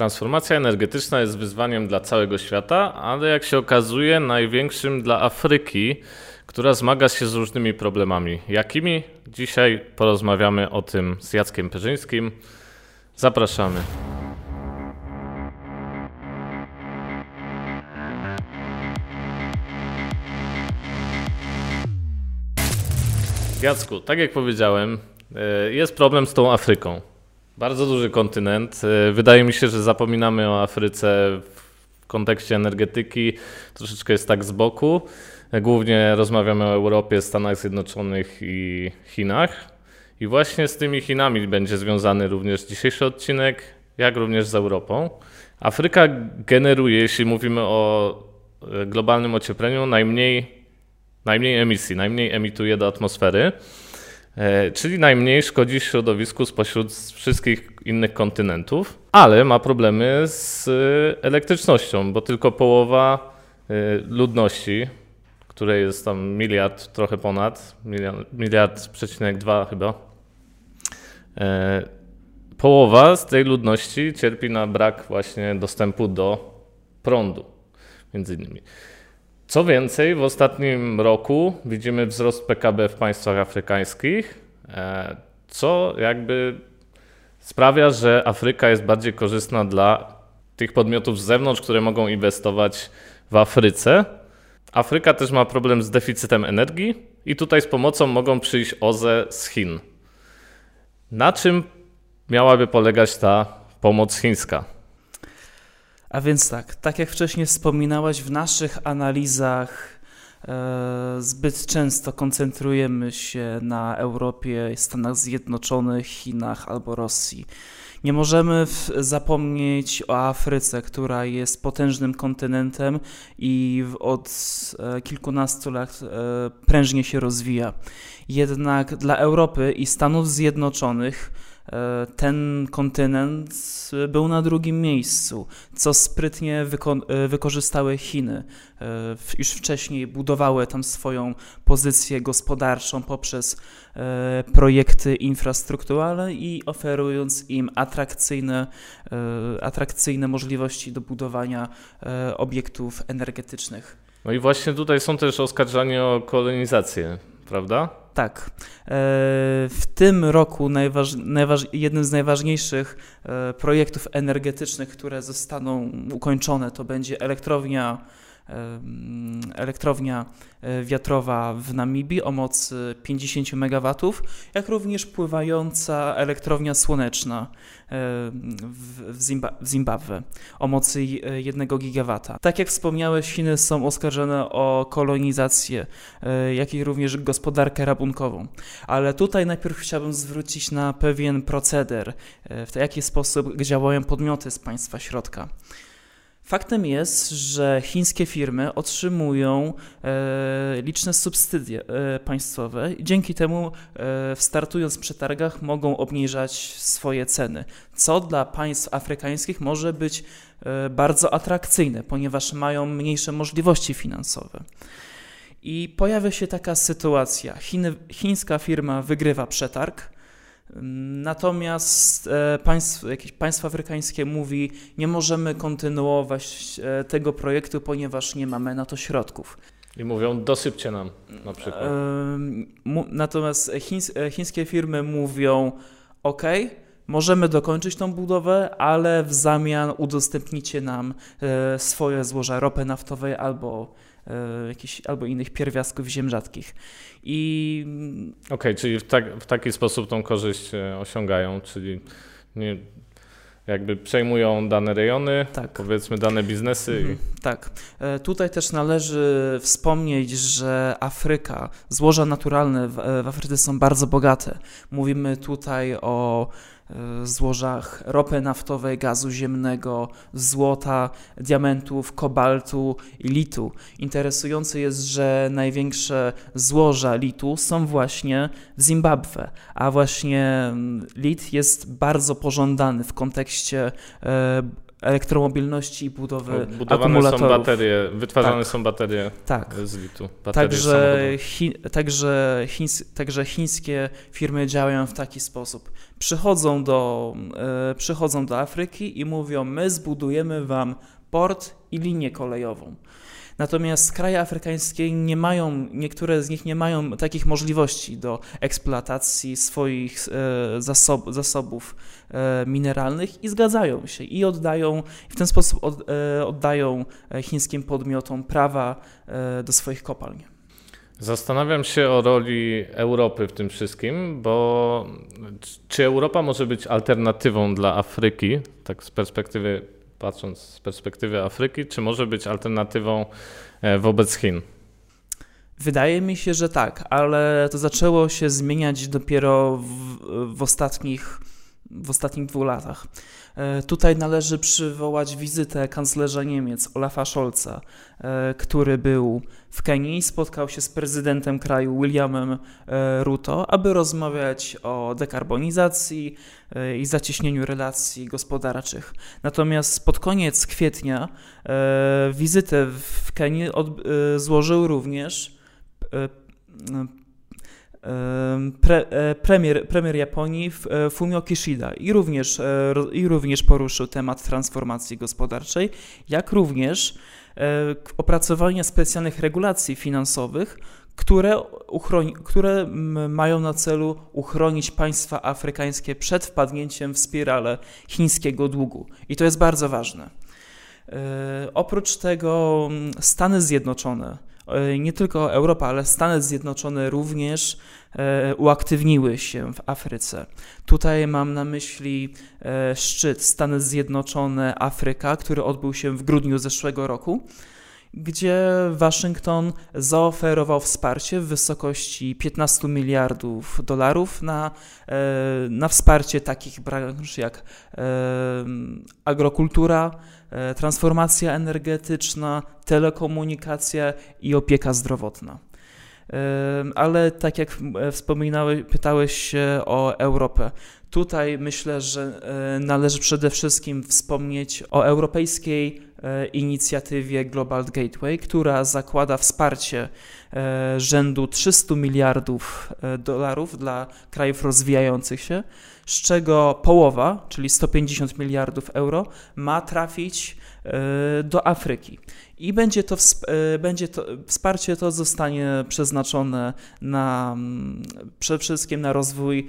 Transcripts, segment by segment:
Transformacja energetyczna jest wyzwaniem dla całego świata, ale jak się okazuje, największym dla Afryki, która zmaga się z różnymi problemami. Jakimi? Dzisiaj porozmawiamy o tym z Jackiem Perzyńskim. Zapraszamy. Jacku, tak jak powiedziałem, e, jest problem z tą Afryką. Bardzo duży kontynent. E, wydaje mi się, że zapominamy o Afryce w kontekście energetyki. Troszeczkę jest tak z boku. E, głównie rozmawiamy o Europie, Stanach Zjednoczonych i Chinach. I właśnie z tymi Chinami będzie związany również dzisiejszy odcinek, jak również z Europą. Afryka generuje, jeśli mówimy o globalnym ociepleniu, najmniej najmniej emisji, najmniej emituje do atmosfery, e, czyli najmniej szkodzi środowisku spośród wszystkich innych kontynentów, ale ma problemy z e, elektrycznością, bo tylko połowa e, ludności, której jest tam miliard, trochę ponad, miliard, miliard przecinek dwa chyba, połowa z tej ludności cierpi na brak właśnie dostępu do prądu, między innymi. Co więcej, w ostatnim roku widzimy wzrost PKB w państwach afrykańskich, e, co jakby sprawia, że Afryka jest bardziej korzystna dla tych podmiotów z zewnątrz, które mogą inwestować w Afryce. Afryka też ma problem z deficytem energii i tutaj z pomocą mogą przyjść OZE z Chin. Na czym miałaby polegać ta pomoc chińska? A więc tak, tak jak wcześniej wspominałaś, w naszych analizach e, zbyt często koncentrujemy się na Europie, Stanach Zjednoczonych, Chinach albo Rosji. Nie możemy zapomnieć o Afryce, która jest potężnym kontynentem i od e, kilkunastu lat e, prężnie się rozwija. Jednak dla Europy i Stanów Zjednoczonych ten kontynent był na drugim miejscu, co sprytnie e, wykorzystały Chiny. E, już wcześniej budowały tam swoją pozycję gospodarczą poprzez projekty infrastrukturalne i oferując im atrakcyjne, atrakcyjne możliwości do budowania obiektów energetycznych. No i właśnie tutaj są też oskarżani o kolonizację, prawda? Tak. E, w tym roku najważ, najważ, jednym z najważniejszych e, projektów energetycznych, które zostaną ukończone, to będzie elektrownia elektrownia e, wiatrowa w Namibii o mocy 50 MW, jak również pływająca elektrownia słoneczna w, Zimbabwe o mocy 1 GW. Tak jak wspomniałeś, Chiny są oskarżone o kolonizację, e, jak i również gospodarkę rabunkową. Ale tutaj najpierw chciałbym zwrócić na pewien proceder, e, w jaki sposób działają podmioty z państwa środka. Faktem jest, że chińskie firmy otrzymują e, liczne subsydie e, państwowe i dzięki temu e, startując w przetargach mogą obniżać swoje ceny, co dla państw afrykańskich może być e, bardzo atrakcyjne, ponieważ mają mniejsze możliwości finansowe. I pojawia się taka sytuacja. Chiny, chińska firma wygrywa przetarg, Natomiast e, państw, jakieś państwo afrykańskie mówi, nie możemy kontynuować e, tego projektu, ponieważ nie mamy na to środków. I mówią, dosypcie nam na przykład. Natomiast chińs, e, chińskie firmy mówią, OK, możemy dokończyć tą budowę, ale w zamian udostępnicie nam swoje złoża ropy naftowej albo jakichś albo innych pierwiastków ziem rzadkich. I... Okej, okay, czyli w, tak, w taki sposób tą korzyść e, osiągają, czyli nie, jakby przejmują dane rejony, tak. powiedzmy dane biznesy. Mhm, tak. E, tutaj też należy wspomnieć, że Afryka, złoża naturalne w, Afryce są bardzo bogate. Mówimy tutaj o E, złożach ropy naftowej, gazu ziemnego, złota, diamentów, kobaltu i litu. Interesujące jest, że największe złoża litu są właśnie w Zimbabwe, a właśnie mm, lit jest bardzo pożądany w kontekście e, elektromobilności i budowy Budowane akumulatorów. są baterie, wytwarzane Tak. są baterie Tak. z litu. Baterie Także, chi, także, chińs, także chińskie firmy działają w taki sposób. Przychodzą do, e, przychodzą do Afryki i mówią: My zbudujemy wam port i linię kolejową. Natomiast kraje afrykańskie nie mają, niektóre z nich nie mają takich możliwości do eksploatacji swoich e, zasob, zasobów e, mineralnych i zgadzają się i oddają, w ten sposób e, oddają chińskim podmiotom prawa do swoich kopalń. Zastanawiam się o roli Europy w tym wszystkim, bo czy Europa może być alternatywą dla Afryki, tak z perspektywy, patrząc z perspektywy Afryki, czy może być alternatywą e, wobec Chin? Wydaje mi się, że tak, ale to zaczęło się zmieniać dopiero w, w, ostatnich, w ostatnich dwóch latach. E, Tutaj należy przywołać wizytę kanclerza Niemiec Olafa Scholza, e, który był w Kenii, spotkał się z prezydentem kraju Williamem e, Ruto, aby rozmawiać o dekarbonizacji i zacieśnieniu relacji gospodarczych. Natomiast pod koniec kwietnia wizytę w Kenii złożył również pre, e, premier, premier Japonii e, Fumio Kishida i również, e, i również poruszył temat transformacji gospodarczej, jak również opracowania specjalnych regulacji finansowych, które, uchroni, które mają na celu uchronić państwa afrykańskie przed wpadnięciem w spiralę chińskiego długu. I to jest bardzo ważne. Oprócz tego Stany Zjednoczone, nie tylko Europa, ale Stany Zjednoczone również e, uaktywniły się w Afryce. Tutaj mam na myśli e, szczyt Stany Zjednoczone Afryka, który odbył się w grudniu zeszłego roku, gdzie Waszyngton zaoferował wsparcie w wysokości 15 miliardów dolarów na, e, na wsparcie takich branż jak e, agrokultura, e, transformacja energetyczna, telekomunikacja i opieka zdrowotna. Ale tak jak wspominałeś, pytałeś się o Europę. Tutaj myślę, że e, należy przede wszystkim wspomnieć o europejskiej e, inicjatywie Global Gateway, która zakłada wsparcie e, rzędu 300 miliardów dolarów dla krajów rozwijających się, z czego połowa, czyli 150 miliardów euro, ma trafić do Afryki. I będzie to, będzie to wsparcie to zostanie przeznaczone na przede wszystkim na rozwój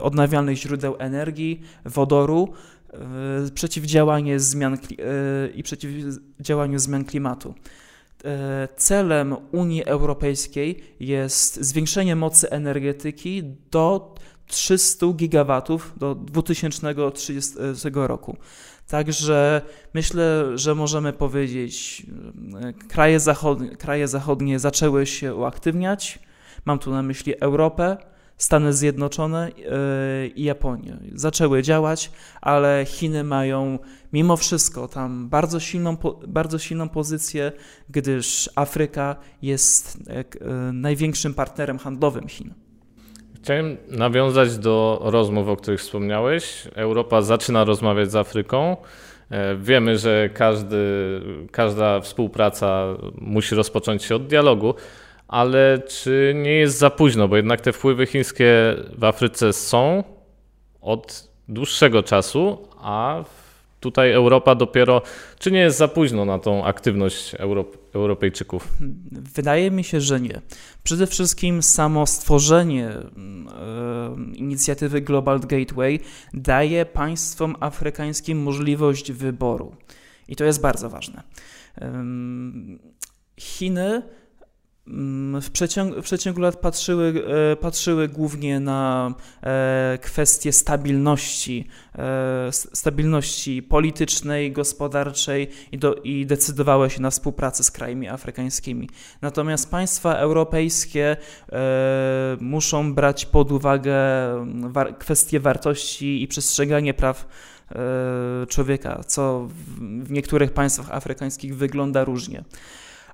odnawialnych źródeł energii, wodoru, e, przeciwdziałanie zmian e, i przeciwdziałaniu zmian klimatu. E, Celem Unii Europejskiej jest zwiększenie mocy energetyki do 300 gigawatów do 2030 roku. Także myślę, że możemy powiedzieć, kraje zachodnie, kraje zachodnie zaczęły się uaktywniać. Mam tu na myśli Europę, Stany Zjednoczone e, i Japonię. Zaczęły działać, ale Chiny mają mimo wszystko tam bardzo silną, bardzo silną pozycję, gdyż Afryka jest e, e, największym partnerem handlowym Chin. Chciałem nawiązać do rozmów, o których wspomniałeś. Europa zaczyna rozmawiać z Afryką. Wiemy, że każdy, każda współpraca musi rozpocząć się od dialogu, ale czy nie jest za późno? Bo jednak te wpływy chińskie w Afryce są od dłuższego czasu, a tutaj Europa dopiero. Czy nie jest za późno na tą aktywność Europ- Europejczyków? Wydaje mi się, że nie. Przede wszystkim samo stworzenie mm, e, inicjatywy Global Gateway daje państwom afrykańskim możliwość wyboru. I to jest bardzo ważne. Chiny w przeciągu, w przeciągu lat patrzyły, e, patrzyły głównie na e, kwestie stabilności, e, stabilności politycznej, gospodarczej i, do, i decydowały się na współpracę z krajami afrykańskimi. Natomiast państwa europejskie muszą brać pod uwagę war, kwestie wartości i przestrzeganie praw człowieka, co w niektórych państwach afrykańskich wygląda różnie.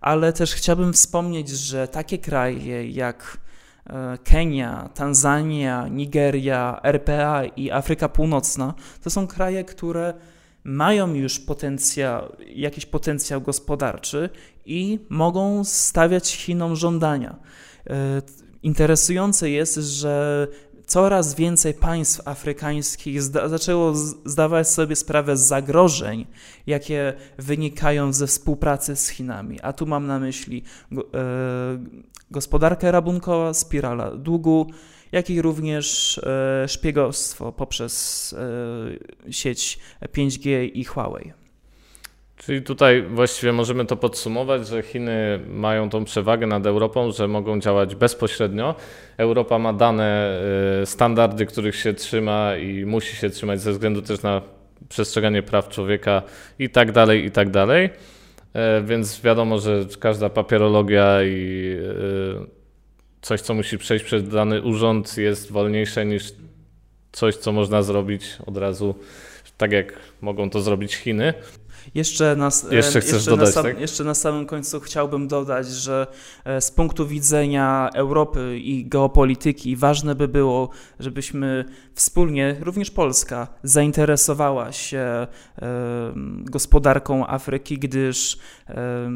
Ale też chciałbym wspomnieć, że takie kraje jak e, Kenia, Tanzania, Nigeria, RPA i Afryka Północna to są kraje, które mają już potencjał, jakiś potencjał gospodarczy i mogą stawiać Chinom żądania. E, interesujące jest, że coraz więcej państw afrykańskich zda zaczęło zdawać sobie sprawę z zagrożeń, jakie wynikają ze współpracy z Chinami. A tu mam na myśli e, gospodarkę rabunkowa, spirala długu, jak i również e, szpiegostwo poprzez e, sieć 5G i Huawei. Czyli tutaj właściwie możemy to podsumować, że Chiny mają tą przewagę nad Europą, że mogą działać bezpośrednio. Europa ma dane e, standardy, których się trzyma i musi się trzymać ze względu też na przestrzeganie praw człowieka i tak dalej, i tak dalej. Więc wiadomo, że każda papierologia i coś, co musi przejść przez dany urząd, jest wolniejsze niż coś, co można zrobić od razu, tak jak mogą to zrobić Chiny. Jeszcze na, jeszcze chcesz jeszcze dodać, na sam, tak? Jeszcze na samym końcu chciałbym dodać, że e, z punktu widzenia Europy i geopolityki ważne by było, żebyśmy wspólnie, również Polska, zainteresowała się e, gospodarką Afryki, gdyż e,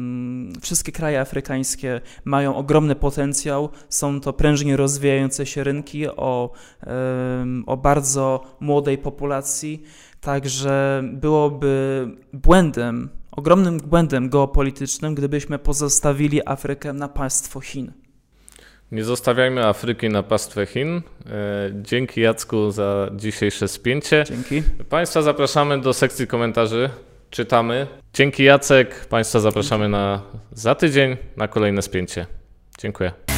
wszystkie kraje afrykańskie mają ogromny potencjał. Są to prężnie rozwijające się rynki o, o bardzo młodej populacji. Także byłoby błędem, ogromnym błędem geopolitycznym, gdybyśmy pozostawili Afrykę na państwo Chin. Nie zostawiajmy Afryki na pastwę Chin. E, dzięki Jacku za dzisiejsze spięcie. Dzięki. Państwa zapraszamy do sekcji komentarzy. Czytamy. Dzięki Jacek. Państwa zapraszamy na za tydzień na kolejne spięcie. Dziękuję.